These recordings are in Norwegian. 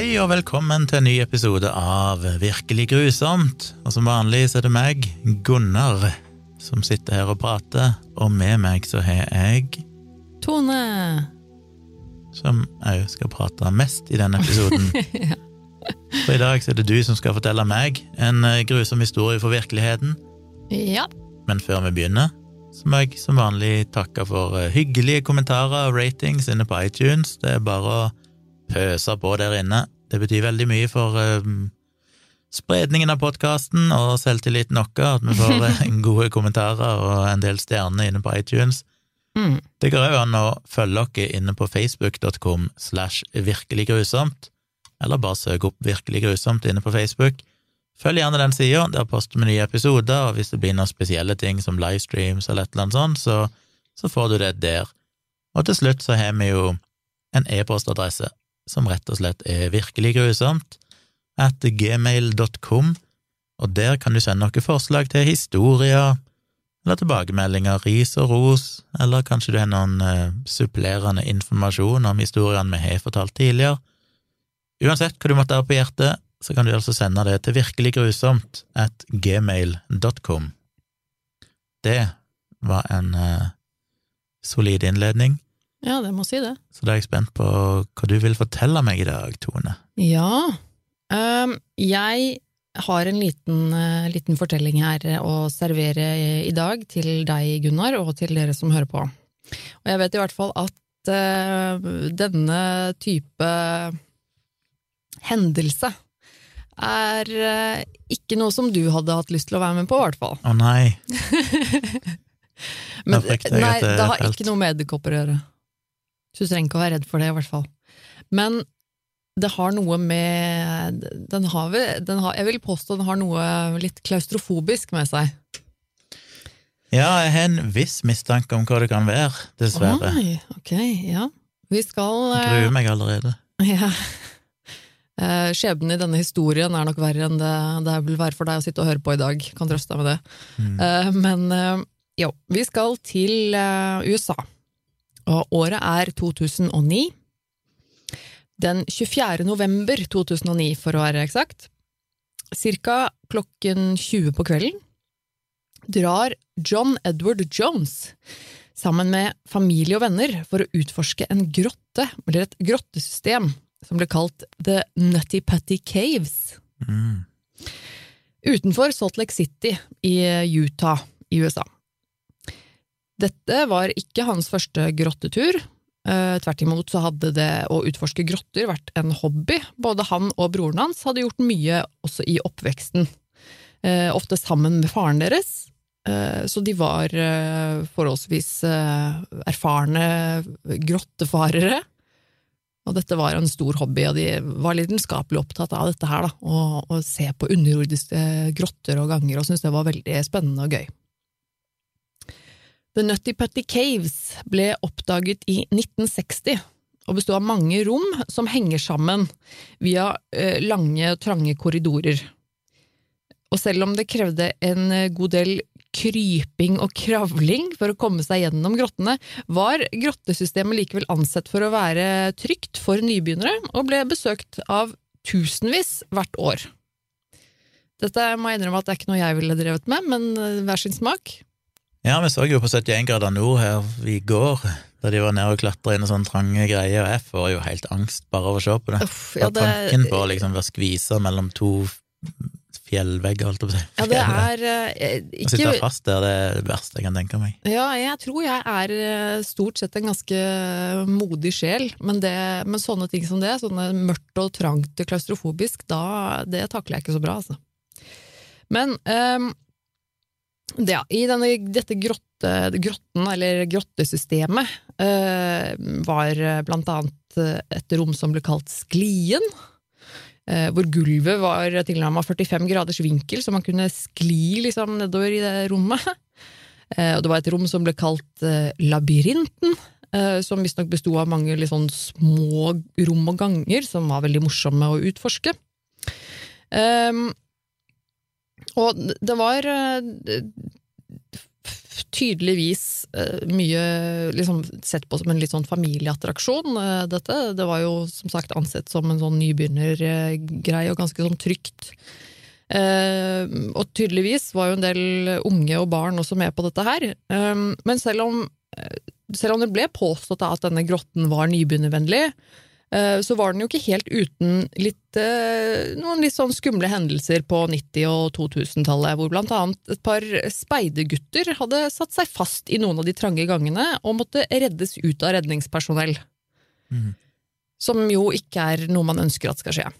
Hei og velkommen til en ny episode av Virkelig grusomt. Og som vanlig så er det meg, Gunnar, som sitter her og prater, og med meg så har jeg Tone! Som òg skal prate mest i denne episoden. For i dag så er det du som skal fortelle meg en eh, grusom historie for virkeligheten. Ja. Men før vi begynner, så må jeg som vanlig takke for eh, hyggelige kommentarer og ratings inne på iTunes. Det er bare å pøse på der inne. Det betyr veldig mye for um, spredningen av podkasten og selvtilliten vår at vi får uh, gode kommentarer og en del stjerner inne på iTunes. Mm. Det går òg an å følge dere inne på facebook.com slash virkelig grusomt, eller bare søk opp Virkelig grusomt inne på Facebook. Følg gjerne den sida, der poster vi nye episoder, og hvis det blir noen spesielle ting som livestreams eller et eller annet sånt, så, så får du det der. Og til slutt så har vi jo en e-postadresse som rett og slett er virkelig grusomt, at gmail.com, og der kan du sende noen forslag til historier, eller tilbakemeldinger, ris og ros, eller kanskje du har noen uh, supplerende informasjon om historiene vi har fortalt tidligere. Uansett hva du måtte ha på hjertet, så kan du altså sende det til virkeliggrusomt at gmail.com. Det var en uh, solid innledning. Ja, det må si det. Så da er jeg spent på hva du vil fortelle meg i dag, Tone. Ja. Um, jeg har en liten, uh, liten, fortelling her å servere i dag til deg, Gunnar, og til dere som hører på. Og jeg vet i hvert fall at uh, denne type hendelse er uh, ikke noe som du hadde hatt lyst til å være med på, i hvert fall. Å nei. Men, nei, det har ikke noe med edderkopper å gjøre. Så du trenger ikke å være redd for det, i hvert fall. Men det har noe med den har, den har, Jeg vil påstå den har noe litt klaustrofobisk med seg. Ja, jeg har en viss mistanke om hva det kan være, dessverre. Oi, ok, ja. Vi skal Jeg gruer meg allerede. Ja. Eh, skjebnen i denne historien er nok verre enn det det vil være for deg å sitte og høre på i dag. Kan trøste deg med det. Mm. Eh, men jo, vi skal til USA. Og året er 2009. Den 24. november 2009, for å være eksakt, cirka klokken 20 på kvelden, drar John Edward Jones sammen med familie og venner for å utforske en grotte, eller et grottesystem, som ble kalt The Nutty Putty Caves. Mm. Utenfor Salt Lake City i Utah i USA. Dette var ikke hans første grottetur. Tvert imot så hadde det å utforske grotter vært en hobby. Både han og broren hans hadde gjort mye også i oppveksten, ofte sammen med faren deres. Så de var forholdsvis erfarne grottefarere. Og dette var en stor hobby, og de var lidenskapelig opptatt av dette her, da. Å se på underjordiske grotter og ganger, og syntes det var veldig spennende og gøy. The Nutty Putty Caves ble oppdaget i 1960 og bestod av mange rom som henger sammen via lange, trange korridorer. Og selv om det krevde en god del kryping og kravling for å komme seg gjennom grottene, var grottesystemet likevel ansett for å være trygt for nybegynnere, og ble besøkt av tusenvis hvert år. Dette må jeg innrømme at det er ikke noe jeg ville drevet med, men hver sin smak. Ja, vi så jo på 71 grader nord her i går, da de var nede og klatra inn i sånne trange greier, og jeg får jo helt angst bare av å se på det. Uff, ja, det... Tanken på å liksom være skvisa mellom to fjellvegger, holdt jeg på å si. Ja, det er eh, ikke Å sitte fast der, det er det verste jeg kan tenke meg. Ja, jeg tror jeg er eh, stort sett en ganske modig sjel, men, det, men sånne ting som det, sånne mørkt og trangt klaustrofobisk, da, det takler jeg ikke så bra, altså. Men det, ja, i denne, dette grotte, grotten, eller grottesystemet, eh, var blant annet et rom som ble kalt Sklien, hvor gulvet var tilnærmet 45 graders vinkel, så man kunne skli liksom nedover i det rommet. Og det var et rom som ble kalt Labyrinten, som visstnok besto av mange sånn små rom og ganger, som var veldig morsomme å utforske. Og det var tydeligvis eh, mye liksom, sett på som en litt sånn familieattraksjon, eh, dette. Det var jo som sagt ansett som en sånn nybegynnergreie, og ganske sånn trygt. Eh, og tydeligvis var jo en del unge og barn også med på dette her. Eh, men selv om, eh, selv om det ble påstått at denne grotten var nybegynnervennlig, eh, så var den jo ikke helt uten litt, eh, noen litt sånn skumle hendelser på 90- og 2000-tallet, hvor blant annet et par speidergutter hadde satt seg fast i noen av de trange gangene og måtte reddes ut av redningspersonell. Mm. Som jo ikke er noe man ønsker at skal skje.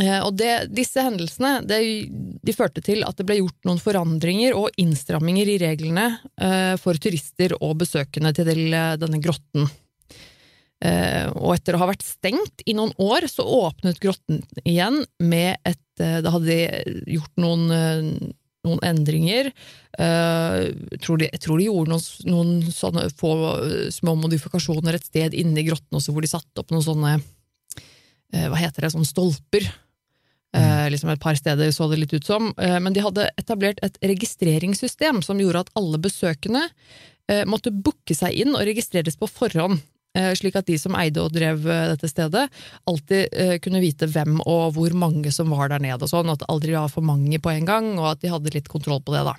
Eh, Og det, disse hendelsene det, de førte til at det ble gjort noen forandringer og innstramminger i reglene eh, for turister og besøkende til eh, denne grotten. Eh, og etter å ha vært stengt i noen år, så åpnet grotten igjen med et eh, Da hadde de gjort noen, eh, noen endringer. Eh, jeg, tror de, jeg tror de gjorde noen, noen sånne få små modifikasjoner et sted inne i grotten også, hvor de satte opp noen sånne Hva heter det? Sånne stolper. Eh, liksom et par steder så det litt ut som. Men de hadde etablert et registreringssystem som gjorde at alle besøkende eh, måtte booke seg inn og registreres på forhånd. Eh, Slik at de som eide og drev eh, dette stedet, alltid eh, kunne vite hvem og hvor mange som var der nede. og sånn, At det aldri var for mange på en gang, og at de hadde litt kontroll på det. da.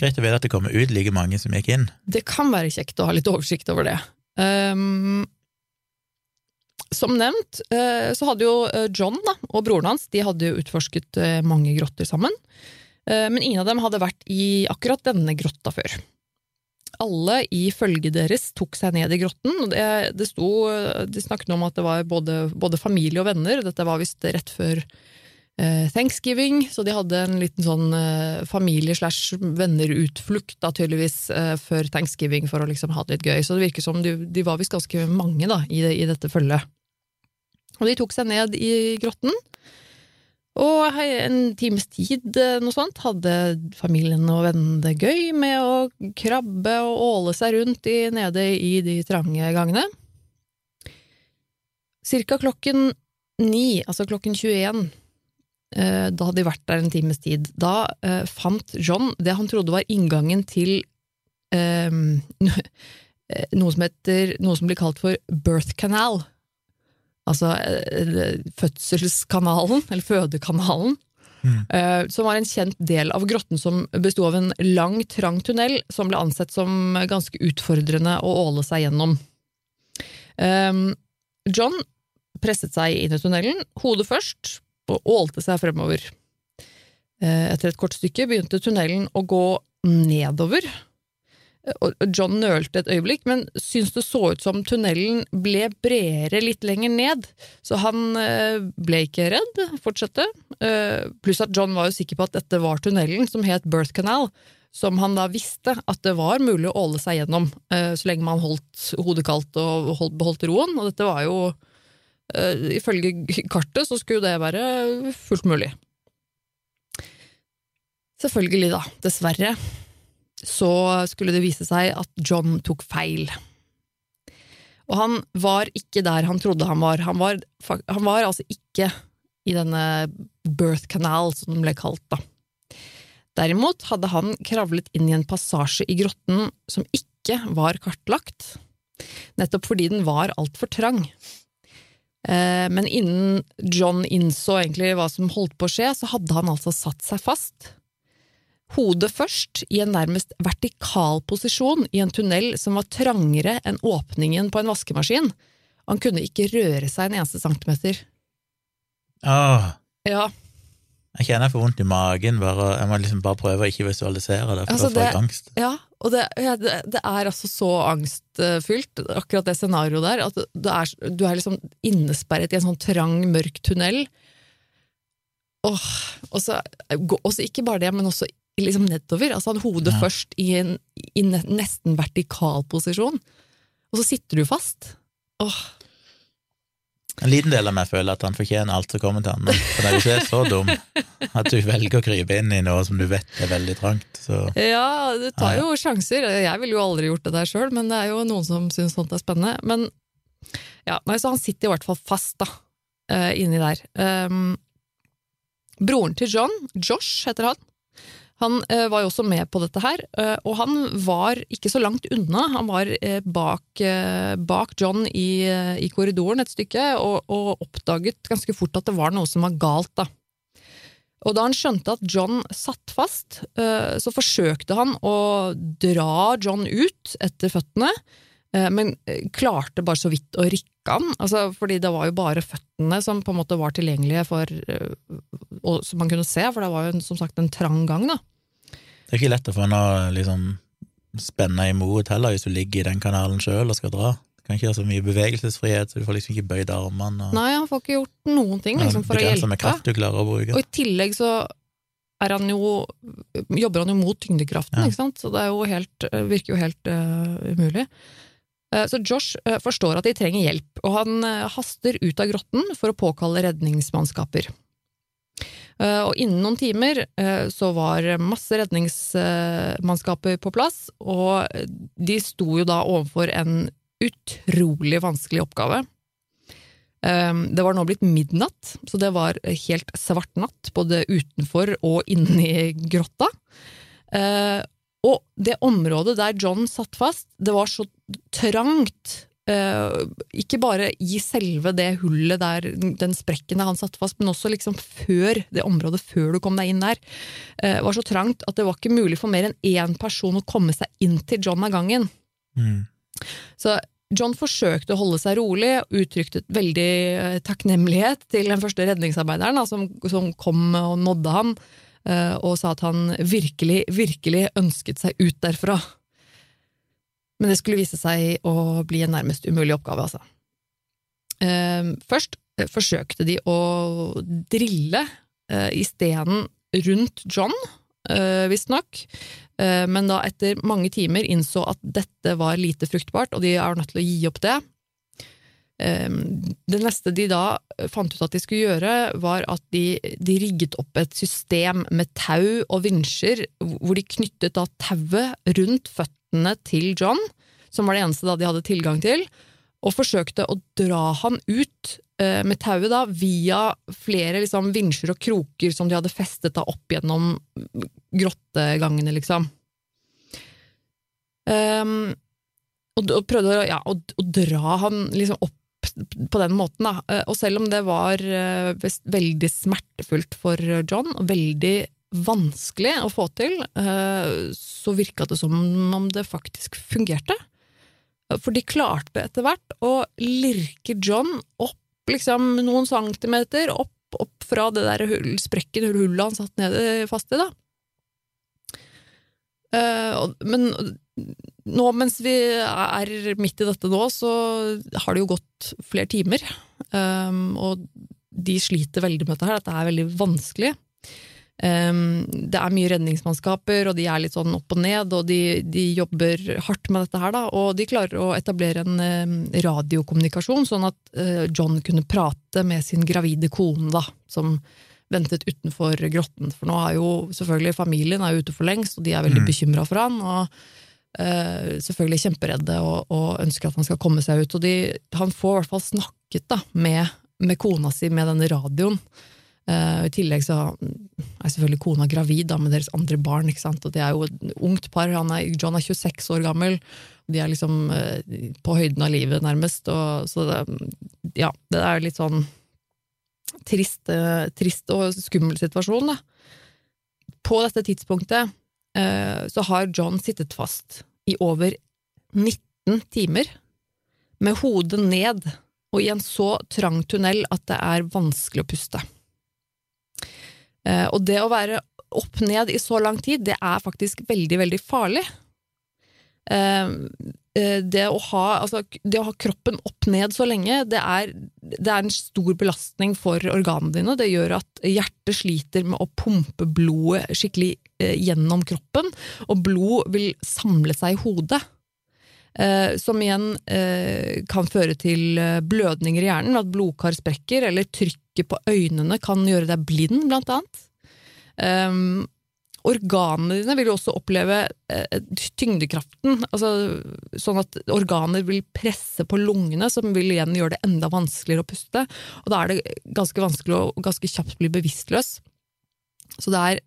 Greit å vite at det kommer ut like mange som gikk inn. Det kan være kjekt å ha litt oversikt over det. Um, som nevnt eh, så hadde jo John da, og broren hans de hadde jo utforsket eh, mange grotter sammen, men ingen av dem hadde vært i akkurat denne grotta før. Alle i følget deres tok seg ned i grotten. Det, det sto, De snakket om at det var både, både familie og venner. Dette var visst rett før eh, thanksgiving, så de hadde en liten sånn eh, familie-slash-venner-utflukt tydeligvis eh, før thanksgiving for å liksom ha det litt gøy. Så det virker som de, de var visst ganske mange da, i, i dette følget. Og de tok seg ned i grotten. Og en times tid, eh, noe sånt, hadde familien og vennene det gøy med å krabbe og åle seg rundt i, nede i de trange gangene. Cirka klokken ni, altså klokken 21, eh, da hadde de vært der en times tid, da eh, fant John det han trodde var inngangen til um, noe som heter, noe som blir kalt for birth canal. Altså eh, fødselskanalen, eller fødekanalen. Mm. eh, Som var en kjent del av grotten som besto av en lang, trang tunnel som ble ansett som ganske utfordrende å åle seg gjennom. Um, John presset seg inn i tunnelen, hodet først, og ålte seg fremover. Eh, Etter et kort stykke begynte tunnelen å gå nedover. John nølte et øyeblikk, men syntes det så ut som tunnelen ble bredere litt lenger ned, så han eh, ble ikke redd, fortsette. Eh, Pluss at John var jo sikker på at dette var tunnelen som het Birth Canal, som han da visste at det var mulig å åle seg gjennom, eh, så lenge man holdt hodet kaldt og holdt, beholdt roen, og dette var jo Ifølge kartet så skulle det være fullt mulig. Selvfølgelig, da, dessverre, så skulle det vise seg at John tok feil. Og han var ikke der han trodde han var. Han var, han var altså ikke i denne birth canal, som den ble kalt, da. Derimot hadde han kravlet inn i en passasje i grotten som ikke var kartlagt, nettopp fordi den var altfor trang. Eh, Men innen John innså egentlig hva som holdt på å skje, så hadde han altså satt seg fast. Hodet først, i en nærmest vertikal posisjon i en tunnel som var trangere enn åpningen på en vaskemaskin. Han kunne ikke røre seg en eneste centimeter. Åh, Ja, jeg kjenner jeg får vondt i magen. Bare, jeg må liksom bare prøve å ikke visualisere det, for Altså, da får jeg angst. ja og det, det, det er altså så angstfylt, akkurat det scenarioet der, at du er, du er liksom innesperret i en sånn trang, mørk tunnel. Åh, og så og så ikke bare det, men også liksom nedover. Altså han hodet Ja. først i en i nesten vertikal posisjon, og så sitter du fast. Åh, En liten del av meg føler at han fortjener alt som kommer til han, men for det er ikke så dum at du velger å krype inn i noe som du vet er veldig trangt, så Ja, du tar jo sjanser. Jeg ville jo aldri gjort det der sjøl, men det er jo noen som syns sånt er spennende. Men ja, nei, så han sitter i hvert fall fast, da, eh, inni der. Um, broren til John, Josh heter han, Han eh, var jo også med på dette her, eh, og han var ikke så langt unna. Han var eh, bak, bak John i, i korridoren et stykke, og, og oppdaget ganske fort at det var noe som var galt. da. Og da han skjønte at John satt fast, så forsøkte han å dra John ut etter føttene, men klarte bare så vidt å rikke han, altså, fordi det var jo bare føttene som på en måte var tilgjengelige for og som man kunne se, for det var jo som sagt en trang gang, da. Det er ikke lett å få noe liksom spenna imot heller, hvis du ligger i den kanalen sjøl og skal dra. Du kan ikke ha så mye bevegelsesfrihet, så du får liksom ikke bøyd armene. Og, Nei, han får ikke gjort noen ting liksom, for å hjelpe. kraft du klarer å bruke. Og i tillegg så han jo, jobber han jo mot tyngdekraften, Ja. ikke sant? så det jo helt, virker jo helt uh, umulig. Eh, så Josh eh, forstår at de trenger hjelp, og han haster ut av grotten for å påkalle redningsmannskaper. Eh, Og innen noen timer eh, så var masse redningsmannskaper på plass, og de sto jo da overfor en utrolig vanskelig oppgave. Um, Det var nå blitt midnatt, så det var helt svart natt, både utenfor og inni grotta. Eh, og det området der John satt fast, det var så trangt. Eh, ikke bare i selve det hullet der, den sprekken der han satt fast, men også liksom før det området, før du kom deg inn der. uh, var så trangt at det var ikke mulig for mer enn én person å komme seg inn til John av gangen. Mm. Så John forsøkte å holde seg rolig, og uttrykte veldig eh, takknemlighet til den første redningsarbeideren da, som, som kom og nådde ham, og sa at han virkelig, virkelig ønsket seg ut derfra. Men det skulle vise seg å bli en nærmest umulig oppgave, altså. Eh, Først eh, forsøkte de å drille eh, i stenen rundt John, eh, visstnok. Men da etter mange timer innså at dette var lite fruktbart, og de er nødt til å gi opp det. Eh, Det neste de da fant ut at de skulle gjøre, var at de, de rigget opp et system med tau og vinsjer, hvor de knyttet tauet rundt føttene til John, som var det eneste da de hadde tilgang til, og forsøkte å dra han ut eh, med tauet da, via flere liksom, vinsjer og kroker som de hadde festet da opp gjennom grottegangene, liksom. Um, og, og prøvde å, ja, å, å dra han liksom opp på den måten, da. Eh, Og selv om det var eh, veldig smertefullt for John, og veldig vanskelig å få til, eh, så virka det som om det faktisk fungerte. For de klarte etter hvert å lirke John opp liksom noen centimeter, opp, opp fra det der hull, sprekken, hullet han satt nede fast i, da. Eh, men nå mens vi er midt i dette nå, så har det jo gått flere timer. Um, og de sliter veldig med dette her, dette er veldig vanskelig. Um, det er mye redningsmannskaper, og de er litt sånn opp og ned, og de, de jobber hardt med dette her, da. Og de klarer å etablere en um, radiokommunikasjon, sånn at uh, John kunne prate med sin gravide kone, da, som ventet utenfor grotten. For nå er jo selvfølgelig familien er ute for lengst, og de er veldig Mm. bekymra for han. og Uh, selvfølgelig kjemperedde og, og ønsker at han skal komme seg ut. Og de, han får i hvert fall snakket da, med, med kona si med denne radioen. Eh, I tillegg så er selvfølgelig kona gravid da, med deres andre barn, ikke sant? og det er jo et ungt par. Er, John er 26 år gammel, de er liksom uh, på høyden av livet, nærmest. Og, så det, ja, det er litt sånn trist, uh, trist og skummel situasjon, da. På dette tidspunktet så har John sittet fast i over 19 timer, med hodet ned og i en så trang tunnel at det er vanskelig å puste. Eh, og det å være opp ned i så lang tid, det er faktisk veldig, veldig farlig. Eh, eh, det å, ha, altså, det å ha kroppen opp ned så lenge, det er, det er en stor belastning for organene dine. Det gjør at hjertet sliter med å pumpe blodet skikkelig gjennom kroppen, og blod vil samle seg i hodet. Eh, som igjen eh, kan føre til eh, blødninger i hjernen, at blodkar sprekker, eller trykket på øynene kan gjøre deg blind, blant annet. Um, organene dine vil også oppleve tyngdekraften, altså, sånn at organer vil presse på lungene, som vil igjen gjøre det enda vanskeligere å puste. Og da er det ganske vanskelig å ganske kjapt bli bevisstløs. Så det er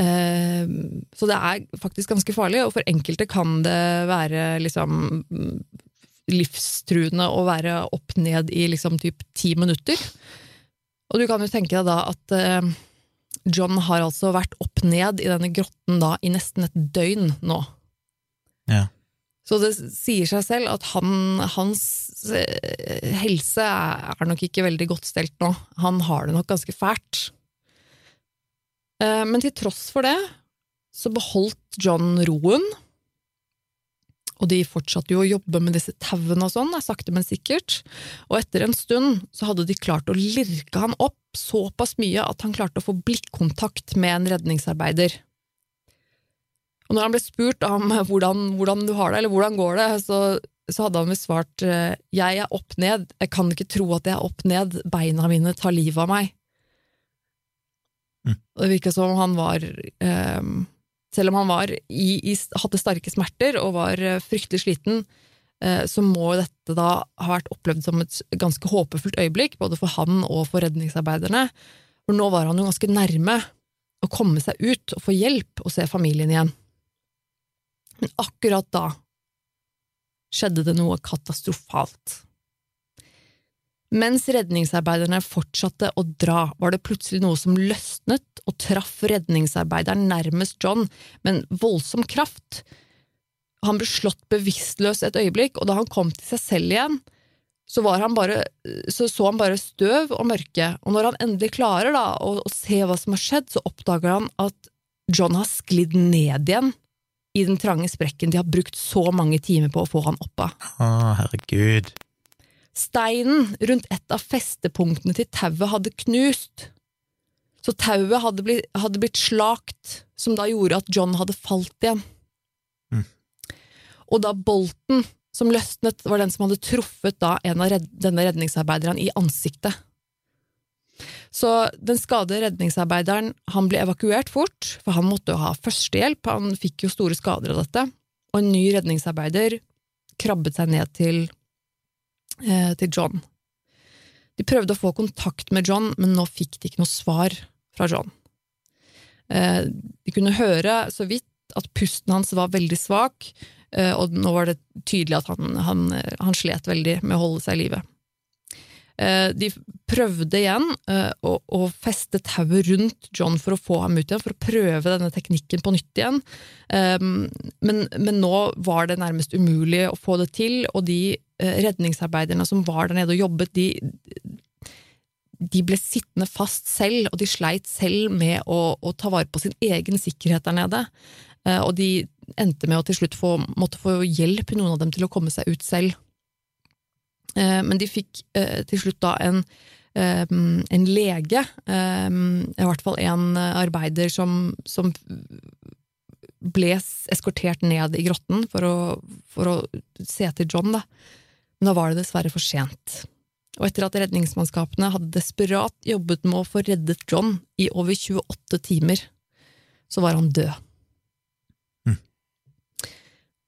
så det er faktisk ganske farlig, og for enkelte kan det være liksom livstruende å være opp ned i liksom typ ti minutter. Og du kan jo tenke deg da at eh, John har altså vært opp ned i denne grotten da i nesten et døgn nå. Ja. Så det sier seg selv at han, hans eh, helse er nok ikke veldig godt stelt nå. Han har det nok ganske fælt. Eh, men til tross for det så beholdt John roen. Og de fortsatte jo å jobbe med disse tauene og sånn, sakte, men sikkert. Og etter en stund så hadde de klart å lirke han opp såpass mye at han klarte å få blikkontakt med en redningsarbeider. Og når han ble spurt om hvordan, hvordan du har det, eller hvordan går det, så, så hadde han visst svart jeg er opp ned, jeg kan ikke tro at jeg er opp ned, beina mine tar livet av meg. Mm. Og det virka som om han var eh, Selv om han var i, i, hadde sterke smerter og var eh, fryktelig sliten, eh, så må dette da ha vært opplevd som et ganske håpefullt øyeblikk, både for han og for redningsarbeiderne. For nå var han jo ganske nærme å komme seg ut og få hjelp og se familien igjen. Men akkurat da skjedde det noe katastrofalt. Mens redningsarbeiderne fortsatte å dra, var det plutselig noe som løsnet og traff redningsarbeideren nærmest John med en voldsom kraft. Han ble slått bevisstløs et øyeblikk, og da han kom til seg selv igjen, så, han bare, så, så han bare støv og mørke, og når han endelig klarer da, å, å se hva som har skjedd, så oppdager han at John har sklidd ned igjen i den trange sprekken de har brukt så mange timer på å få han opp av. Å, herregud. Steinen rundt et av festepunktene til tauet hadde knust, så tauet hadde blitt, hadde blitt slakt, som da gjorde at John hadde falt igjen. Mm. Og da bolten som løsnet, var den som hadde truffet da en av red denne redningsarbeideren i ansiktet. Så den skadede redningsarbeideren han ble evakuert fort, for han måtte jo ha førstehjelp, han fikk jo store skader av dette, og en ny redningsarbeider krabbet seg ned til eh, til John. De prøvde å få kontakt med John, men nå fikk de ikke noe svar fra John. Eh, de kunne høre så vidt at pusten hans var veldig svak, eh, og nå var det tydelig at han, han, han slet veldig med å holde seg i live. Eh, de prøvde igjen eh, å, å feste tauet rundt John for å få ham ut igjen, for å prøve denne teknikken på nytt igjen. Eh, men, men nå var det nærmest umulig å få det til, og de redningsarbeiderne som var der nede og jobbet, de, de ble sittende fast selv, og de sleit selv med å, å, ta vare på sin egen sikkerhet der nede. Og de endte med å til slutt få, måtte få hjelp, noen av dem, til å komme seg ut selv. Eh, men de fikk eh, til slutt da en, eh, en lege, i hvert fall en arbeider som, som ble eskortert ned i grotten for å, for å se til John, da. Men da var det dessverre for sent. Og etter at redningsmannskapene hadde desperat jobbet med å få reddet John i over 28 timer, så var han død. Mm.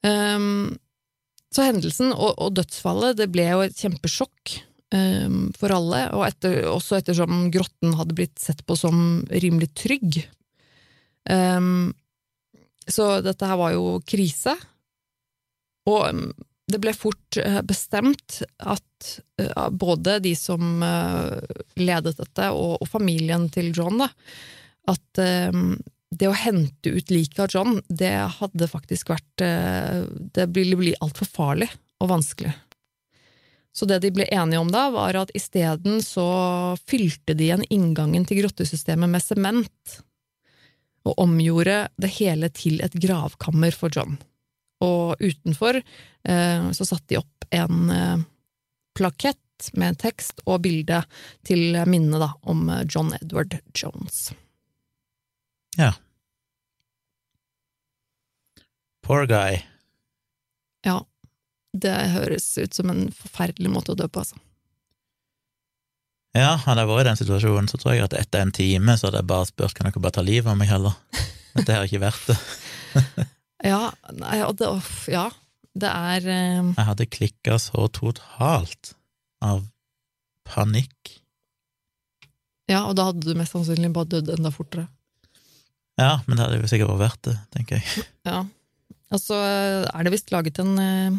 Um, så hendelsen og, og, dødsfallet det ble jo et kjempesjokk um, for alle, og etter, også ettersom grotten hadde blitt sett på som rimelig trygg. Um, så dette her var jo krise. Og det ble fort uh, bestemt at uh, både de som uh, ledet dette, og, familien til John, da, at det å hente ut liket av John, det hadde faktisk vært eh, Det ville bli altfor farlig og vanskelig. Så det de ble enige om da, var at isteden så fylte de igjen inngangen til grottesystemet med sement, og omgjorde det hele til et gravkammer for John. Og utenfor eh, så satte de opp en eh, plakett med tekst og bilde til minne da, om John Edward Jones. Ja. Poor guy. Ja. Det høres ut som en forferdelig måte å dø på, altså. Ja, hadde jeg vært i den situasjonen, så tror jeg at etter en time så hadde jeg bare spurt kan dere bare ta livet av meg heller. Men det har ikke vært det. Ja, nei, det, ja, det er um... Jeg hadde klikka så totalt av panikk. Ja, og da hadde du mest sannsynlig bare dødd enda fortere. Ja, men det hadde jo sikkert vært verdt det, tenker jeg. Ja. Og så er det visst laget en eh,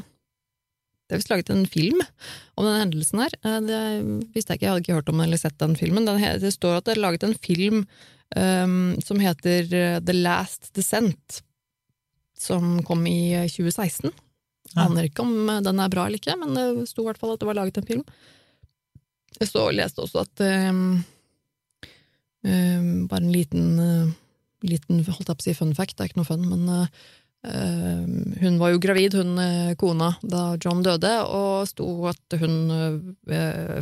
Det er visst laget en film om den hendelsen her. Eh, Det visste jeg ikke, jeg hadde ikke hørt om den eller sett den filmen. Den, det står at det er laget en film um, som heter eh, The Last Descent, som kom i eh, 2016. Ja. Aner ikke om eh, den er bra eller ikke, men det sto i hvert fall at det var laget en film. Jeg så, leste også at um, um, Bare en liten, uh, liten holdt jeg på å si fun fact, det er ikke noe fun, men uh, hun var jo gravid, hun kona, da John døde, og sto at hun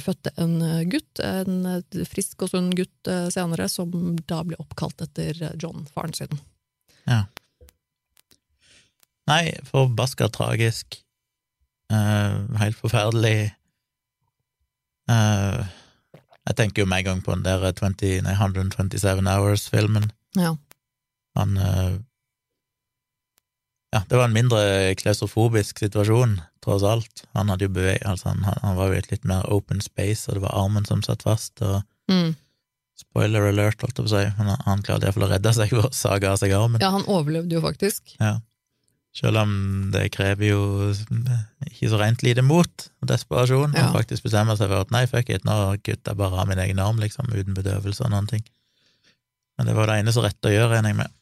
fødte en gutt, en frisk og sunn gutt senere, som da ble oppkalt etter John, faren sin. Nei, forbaska tragisk. Uh, helt forferdelig. Uh, jeg tenker jo med en gang på den der 20, nei, 127 Hours-filmen. Ja. Han uh, Ja, det var en mindre klaustrofobisk situasjon, tross alt. Han hadde jo beveg... Altså, han, han var jo i et litt mer open space, og det var armen som satt fast, og Mm. spoiler alert, holdt jeg på å si, men han, han klarte iallfall å redde seg ved å sage av seg armen. ja, han overlevde jo faktisk. Selv om det krever jo ikke så rent lite mot og desperasjon å faktisk bestemme seg for at nei, fuck it, nå kutter jeg bare av min egen arm, liksom, uten bedøvelse og noen ting. Men det var det eneste rette å gjøre, regner jeg med.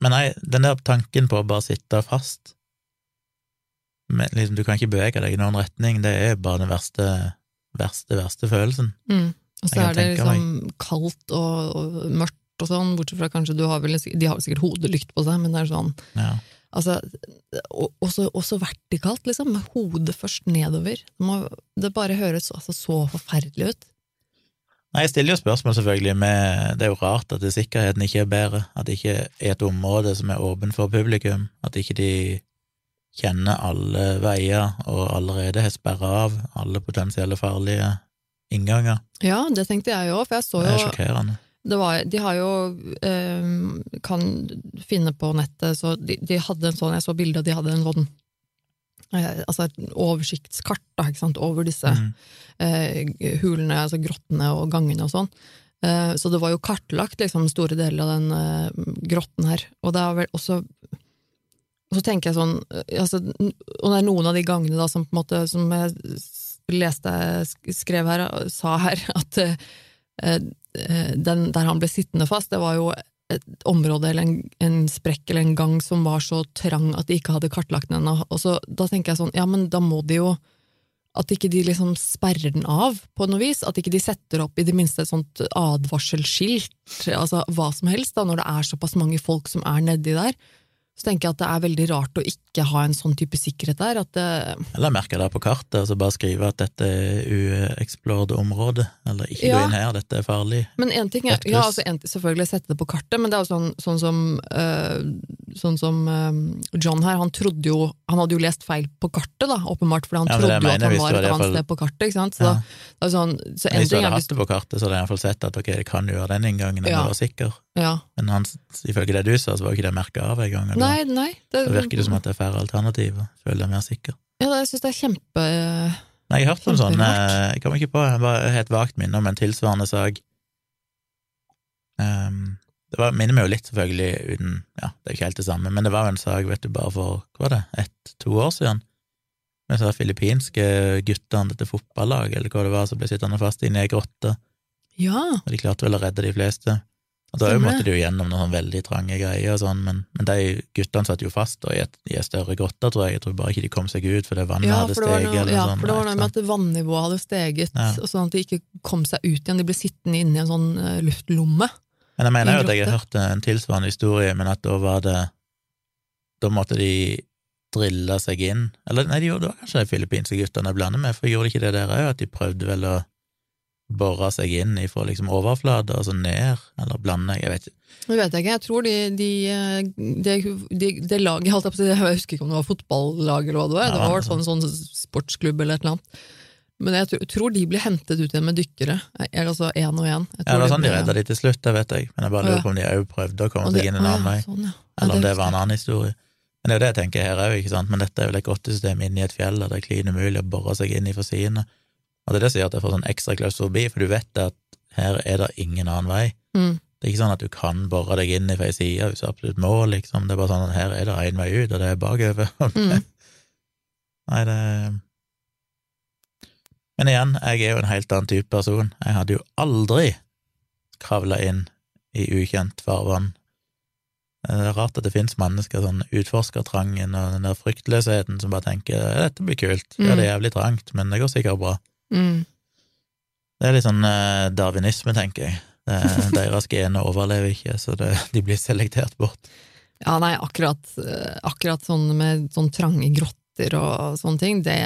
Men nei, den der tanken på å bare sitte fast men liksom, Du kan ikke bevege deg i noen retning, det er bare den verste, verste, verste følelsen. Mm. Og så er det liksom liksom kaldt og, og mørkt og sånn, bortsett fra kanskje du har vel, de har vel sikkert hodelykt på seg, men det er sånn Ja. Altså, og- også, også vertikalt, liksom, med hodet først nedover. Det, må, det bare høres altså, så forferdelig ut. Nei, jeg stiller jo spørsmål, selvfølgelig, med Det er jo rart at sikkerheten ikke er bedre, at det ikke er et område som er åpen for publikum, at ikke de kjenner alle veier og allerede har sperra av alle potensielle farlige innganger. Ja, det tenkte jeg jo, for jeg så Det er jo sjokkerende. Det var, De har jo eh, Kan finne på nettet, så de, de hadde en sånn Jeg så bildet, og de hadde en sånn eh, Altså et oversiktskart da, ikke sant, over disse Mm. eh, hulene, altså grottene og gangene og sånn. Eh, så det var jo kartlagt liksom, store deler av den eh, grotten her. Og det er vel også og så tenker jeg sånn eh, altså, Og det er noen av de gangene da som på en måte Som jeg leste, skrev her, sa her, at den der han ble sittende fast, det var jo et område eller en, en sprekk eller en gang som var så trang at de ikke hadde kartlagt den ennå. Og så, da tenker jeg sånn, ja, men da må de jo At ikke de liksom sperrer den av på noe vis. At ikke de setter opp i det minste et sånt advarselskilt, altså hva som helst, da, når det er såpass mange folk som er nedi der. Så tenker jeg at det er veldig rart å ikke ha en sånn type sikkerhet der. At det, Eller merke det på kartet, og så bare skrive at dette er uexplored område, eller ikke Ja. gå inn her, dette er farlig. Men en ting er, ja, altså en, selvfølgelig sette det på kartet, men det er jo sånn, sånn som, øh, sånn som øh, John her, han trodde jo Han hadde jo lest feil på kartet, da, åpenbart, fordi han Ja, trodde jo mener at han var et annet fall- sted på kartet, ikke sant? Så, Ja. da, det er sånn, så en Hvis du hadde hatt det på kartet, så hadde jeg iallfall sett at ok, det kan jo være den inngangen, jeg Ja. var sikker. ja. Men han, ifølge det du sa, så var jo ikke det merka av engang. Nei, nei. Det, Da virker det som at det er færre alternativer. Føler jeg mer sikker. ja, jeg syns det er kjempe Nei, jeg har hørt om sånn Jeg kommer ikke på, jeg bare helt et vagt minne om en tilsvarende sak. Um, det var, minner meg jo litt, selvfølgelig, uten Ja, det er ikke helt det samme, men det var jo en sak, vet du, bare for hva var det, ett-to år siden, med disse filippinske guttene, dette fotballaget, eller hva det var, som ble sittende fast inne i ei grotte, Ja! og de klarte vel å redde de fleste. Og da måtte de jo gjennom noen veldig trange greier og sånn, men, men de guttene satt jo fast da, i, et, i ei større grotte, tror jeg. Jeg tror bare ikke de kom seg ut fordi vannet Ja, hadde for det steget noe, ja, sånn, for det var noe med at vannivået hadde steget, Ja. og sånn at de ikke kom seg ut igjen. De ble sittende inne i en sånn eh, luftlomme. Men jeg mener jo at jeg har hørt en tilsvarende historie, men at da var det Da måtte de drille seg inn Eller nei, de gjorde det var kanskje de filippinske guttene jeg blander med, for gjorde de ikke det der òg, at de prøvde vel å bore seg inn ifra liksom overflate og så ned, eller blande, jeg vet ikke. Det vet jeg ikke. Jeg tror de, de, det de, det laget, holdt jeg på å si, jeg husker ikke om det var fotballag eller hva det var, Ja, det var i hvert fall en sånn sportsklubb eller et eller annet. Men jeg tror, tror de ble hentet ut igjen med dykkere, eller altså én og én. Ja, det var sånn de redda de til slutt, det vet jeg, men jeg bare lurer på om de òg prøvde å komme seg inn en annen vei, Sånn, ja. Ja, eller om det var en annen historie. Men det er jo det jeg tenker her òg, men dette er vel et grottesystem inne i et fjell, der det er klin umulig å bore seg inn i for sidene. Og det er det som gjør at jeg får sånn ekstra klaustrofobi, for du vet at her er det ingen annen vei. Mm. Det er ikke sånn at du kan bore deg inn i ei side hvis du absolutt må, liksom. Det er bare sånn at her er det én vei ut, og det er bakover. Mm. Nei, det Men igjen, jeg er jo en helt annen type person. Jeg hadde jo aldri kravla inn i ukjent farvann. Det er rart at det finnes mennesker, sånn utforskertrangen og den der fryktløsheten, som bare tenker dette blir kult, ja, det er jævlig trangt, men det går sikkert bra. Mm. Det er litt sånn eh, darwinisme, tenker jeg. Det, deres gener overlever ikke, så det, de blir selektert bort. Ja, nei, akkurat, eh, akkurat sånn med sånn trange grotter og sånne ting, det,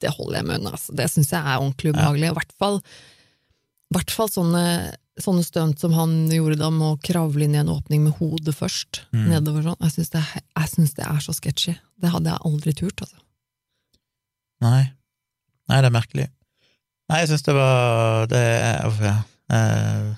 det holder jeg med unna. Altså. Det syns jeg er ordentlig ubehagelig. I hvert fall, hvert fall sånne, sånne stunt som han gjorde da med å kravle inn i en åpning med hodet først, Mm. nedover sånn. Jeg syns det, det er så sketchy. Det hadde jeg aldri turt, altså. Nei. Nei, det er merkelig. Nei, jeg syns det var Det ja. Eh,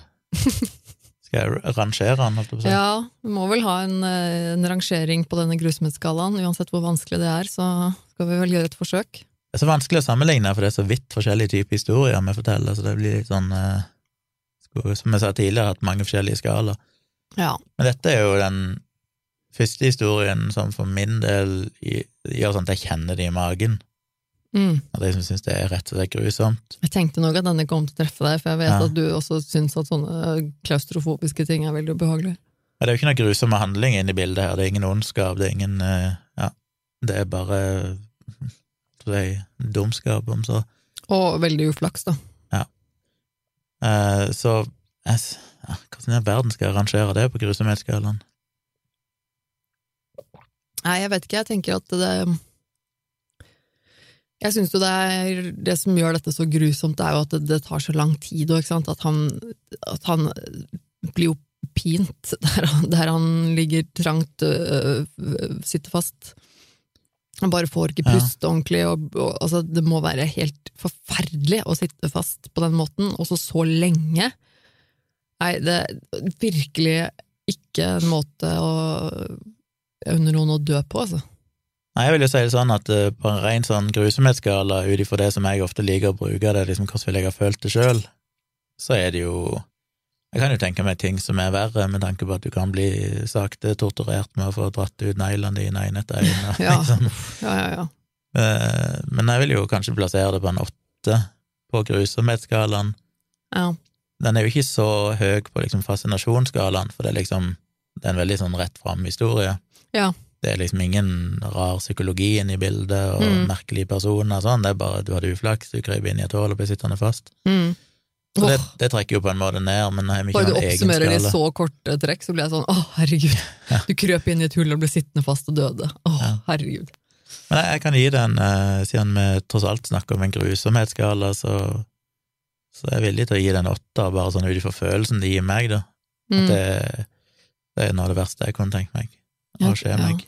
skal jeg rangere den, holdt jeg på å si? Ja, vi må vel ha en, eh, en rangering på denne grusomhetsskalaen. Uansett hvor vanskelig det er, så skal vi vel gjøre et forsøk. Det er så vanskelig å sammenligne, for det er så vidt forskjellige typer historier vi forteller, så det blir litt sånn eh, Som jeg sa tidligere, hatt mange forskjellige skalaer. Ja. Men dette er jo den første historien som for min del gjør sånn at jeg kjenner det i magen. Mm. de som syns det er rett og slett grusomt. Jeg tenkte nok at denne kom til å treffe deg, for jeg vet Ja. at du også syns at sånne klaustrofobiske ting er veldig ubehagelig. Men det er jo ikke noe grusomme handling inne i bildet her, det er ingen ondskap, det er ingen eh, Ja, det er bare si, dumskap, om så. Og veldig uflaks, da. Eh, så jeg, ja, hvordan i verden skal jeg rangere det på grusomhetsskalaen? Nei, jeg vet ikke, jeg tenker at det Jeg syns jo det er Det som gjør dette så grusomt, er jo at det, det tar så lang tid, og at han, at han blir jo pint der han, der han ligger trangt, øh, øh, sitter fast. Han bare får ikke Ja. ordentlig, og, og altså, det må være helt forferdelig å sitte fast på den måten, og så så lenge. Nei, det er virkelig ikke en måte å under noen å dø på, altså. Nei, jeg vil jo si det sånn at eh, på en ren sånn grusomhetsskala, ut ifra det som jeg ofte liker å bruke, det er liksom hvordan vil jeg ha følt det sjøl, så er det jo Jeg kan jo tenke meg ting som er verre, med tanke på at du kan bli sakte torturert med å få dratt ut neglene dine inn etter øynene. Ja. liksom. Ja, ja, ja. Eh, Men jeg vil jo kanskje plassere det på en åtte på grusomhetsskalaen. ja. Den er jo ikke så høy på liksom fascinasjonsskalaen, for det er liksom det er en veldig sånn rett fram historie. Ja. Det er liksom ingen rar psykologi inne i bildet, og Mm. merkelige personer og sånn, det er bare du hadde uflaks, du krøp inn i et hull og blir sittende fast. Mm. Så det, det trekker jo på en måte ned, men har ikke bare du oppsummerer det i så korte trekk, så blir jeg sånn å, herregud. Ja. Du krøp inn i et hull og ble sittende fast og døde. Å, Ja. herregud. Men jeg, jeg kan gi den, eh, siden vi tross alt snakker om en grusomhetsskala, så, så er jeg villig til å gi den åtte, bare sånn ut ifra følelsen det gir meg, da. At Mm. det, det er noe av det verste jeg kunne tenkt meg Ja, å skje ja. meg.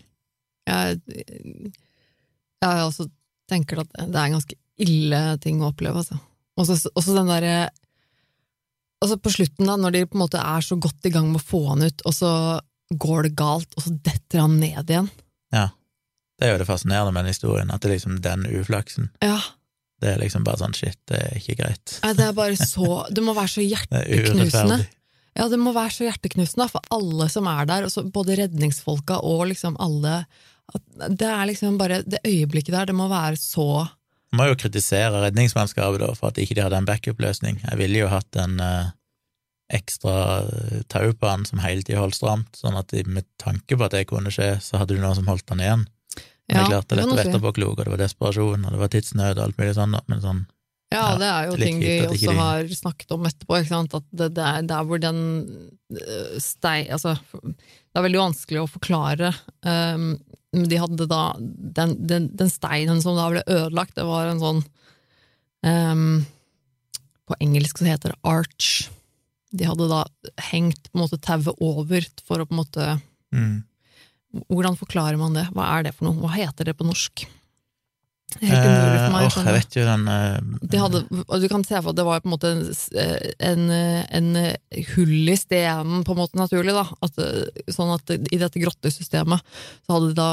Jeg, jeg også tenker at det er en ganske ille ting å oppleve, altså. Og så- den derre Altså på slutten, da, når de på en måte er så godt i gang med å få han ut, og så går det galt, og så detter han ned igjen. Ja. Det er jo det fascinerende med den historien, at det er liksom den uflaksen. Ja, Det er liksom bare sånn shit, det er ikke greit. nei, det er bare så Det må være så er hjerteknusende. Ja, det må være så hjerteknusende for alle som er der, både redningsfolka og liksom alle at Det er liksom bare Det øyeblikket der, det må være så må jo kritisere redningsmannskapet da, for at ikke de hadde en backup-løsning. Jeg ville jo hatt en eh, ekstra eh, tau på han som hele tida holdt stramt, sånn at de, med tanke på at det kunne skje, så hadde du noen som holdt han igjen. Men Ja, klarte det kan dette si. etterpåklok, og det var desperasjon, og det var tidsnød og alt mulig sånn, men sånn Ja, det er jo litt ting vi også de- har snakket om etterpå, ikke sant? at det, det er der hvor den øh, stei... Altså, det er veldig vanskelig å forklare. Um, de hadde da den, den, den steinen som da ble ødelagt, det var en sånn um, På engelsk så heter det arch. De hadde da hengt på en måte tauet over for å på en måte mm. Hvordan forklarer man det? Hva er det for noe? Hva heter det på norsk? Helt umulig for meg. Eh, jeg vet jo den eh, De hadde, og du kan se for at det var på en måte en, en, en hull i stenen, på en måte naturlig, da. At, sånn at i dette grottesystemet så hadde de da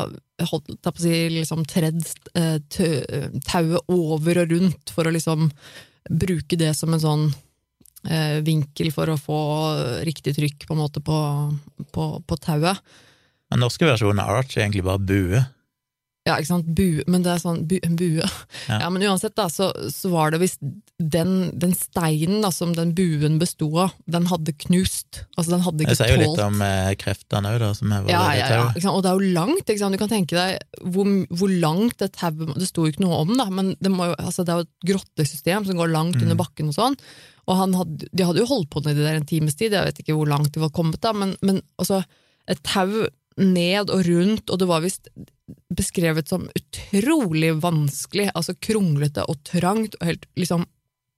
holdt da si, liksom tredd eh, tø- tauet over og rundt for å liksom bruke det som en sånn eh, vinkel for å få riktig trykk på en måte på, på, på tauet. Den norske versjonen av Arch er egentlig bare bue. Ja, ikke sant, bue, men det er sånn bu, bue. Ja. Ja. men uansett, da, så, så var det hvis den, den steinen da, som den buen bestod av, den hadde knust. Altså, den hadde ikke tålt Det sier jo litt om eh, kreftene òg, da, som er ja, ja, ja, sant? Og det er jo langt, ikke sant? du kan tenke deg hvor, hvor langt det tauet Det sto jo ikke noe om, da, men det, må altså, det er jo et grottesystem som går langt Mm. under bakken og sånn. Og han hadde, de hadde jo holdt på nedi der en times tid, jeg vet ikke hvor langt de var kommet, da, men, men altså, et tau ned og rundt, og det var visst beskrevet som utrolig vanskelig, altså kronglete og trangt, og helt liksom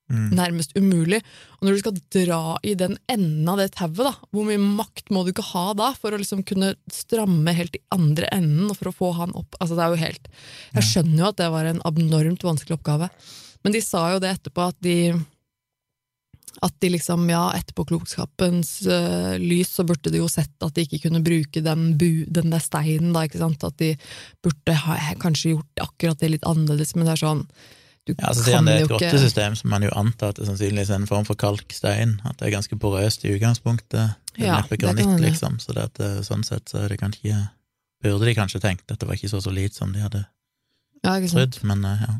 Mm. nærmest umulig. Og når du skal dra i den enden av det tauet, hvor mye makt må du ikke ha da for å liksom kunne stramme helt i andre enden og for å få han opp? Altså det er jo helt Jeg skjønner jo at det var en abnormt vanskelig oppgave. Men de sa jo det etterpå, at de at de liksom, ja, etterpåklokskapens uh, lys, så burde de jo sett at de ikke kunne bruke den, bu, den der steinen, da, ikke sant? At de burde ha kanskje gjort akkurat det litt annerledes, men det er sånn Du Ja, så sier han det er et ikke grottesystem, som man jo antar at det sannsynligvis er en form for kalkstein. At det er ganske porøst i utgangspunktet. Det er Ja, neppe det granitt, hende. liksom. Så det at, eh, sånn sett så er det kanskje Burde de kanskje tenkt at det var ikke så solid som de hadde ja, trodd, men eh, ja.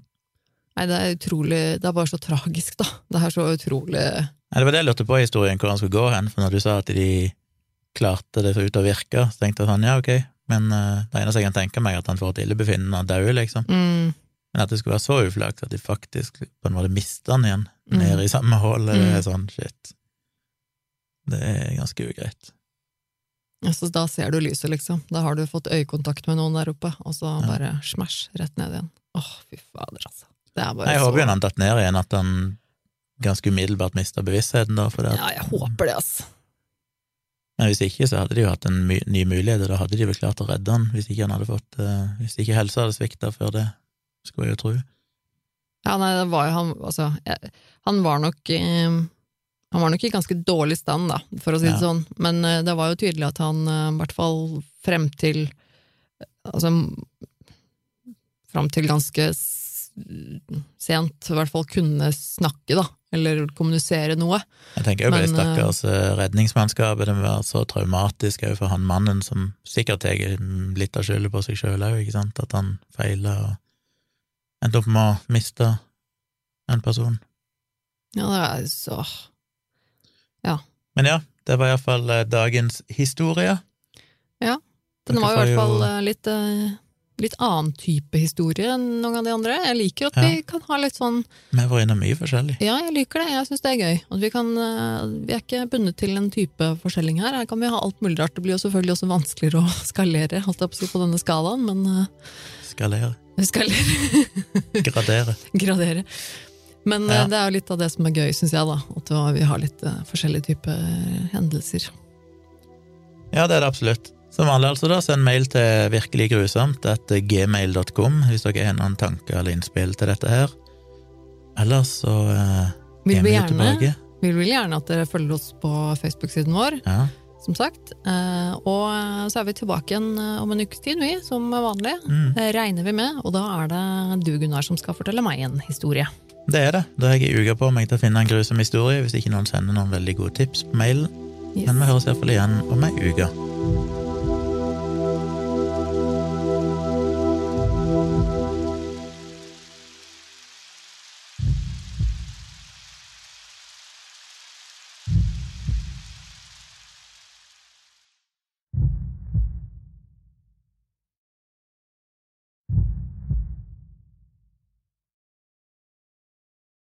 Nei, det er utrolig Det er bare så tragisk, da. Det er så utrolig Nei, Det var det jeg lurte på i historien, hvor han skulle gå hen, for når du sa at de klarte det ut å virke, så tenkte jeg sånn, ja, ok, men uh, det eneste jeg kan tenke meg, er at han får et illebefinnende og dauer, liksom. mm, Men at det skulle være så uflaks at de faktisk på en måte mister han igjen, Mm. nede i samme hull, det Mm. er sånn, shit. Det er ganske ugreit. altså, Da ser du lyset, liksom. Da har du fått øyekontakt med noen der oppe, og så Ja. bare smash rett ned igjen. Åh, fy fader, altså. Jeg håper jo han datt ned igjen, at han ganske umiddelbart mista bevisstheten, da, for det Ja, jeg håper det, altså. Men hvis ikke, så hadde de jo hatt en ny mulighet, og da hadde de vel klart å redde han, hvis ikke han hadde fått uh, Hvis ikke helsa hadde svikta før det, skulle jeg jo tro. Ja, nei, det var jo han Altså, jeg, han var nok eh, Han var nok i ganske dårlig stand, da, for å si det Ja. sånn, men eh, det var jo tydelig at han eh, i hvert fall frem til Altså Frem til ganske sent, i hvert fall kunne snakke, da, eller kommunisere noe. Jeg tenker jo på det stakkars eh, redningsmannskapet, det må være så traumatisk òg for han mannen som sikkert tar litt av skylda på seg sjøl òg, ikke sant, at han feila og endte opp med å miste en person. Ja, det er så Ja. Men ja, det var iallfall dagens historie. Ja. Den var i hvert fall eh, litt, eh, litt annen type historie enn noen av de andre. Jeg liker at Ja. vi kan ha litt sånn Vi har vært innom mye forskjellig. Ja, jeg liker det. Jeg syns det er gøy. At vi, kan, eh, vi er ikke bundet til en type forskjelling her. Her kan vi ha alt mulig rart. Det blir jo selvfølgelig også vanskeligere å skalere holdt jeg på, å si, på denne skalaen, men eh, Skalere. skalere, Gradere. gradere. Men eh, Ja. det er jo litt av det som er gøy, syns jeg, da. At vi har litt forskjellige typer hendelser. Ja, det er det absolutt. Som vanlig, altså, da, send mail til virkelig grusomt etter gmail.com hvis dere har noen tanker eller innspill til dette her. Ellers så eh, Vil vi gjerne, tilbake. vi vil gjerne at dere følger oss på Facebook-siden vår, Ja. som sagt. Eh, Og eh, så er vi tilbake igjen eh, om en ukes tid, vi, som vanlig. Mm, Eh, Regner vi med, og da er det du, Gunnar, som skal fortelle meg en historie. det er det. Da har jeg ei uke på meg til å finne en grusom historie, hvis ikke noen sender noen veldig gode tips på mailen. Yes. Men vi høres iallfall igjen om ei uke. Thank you.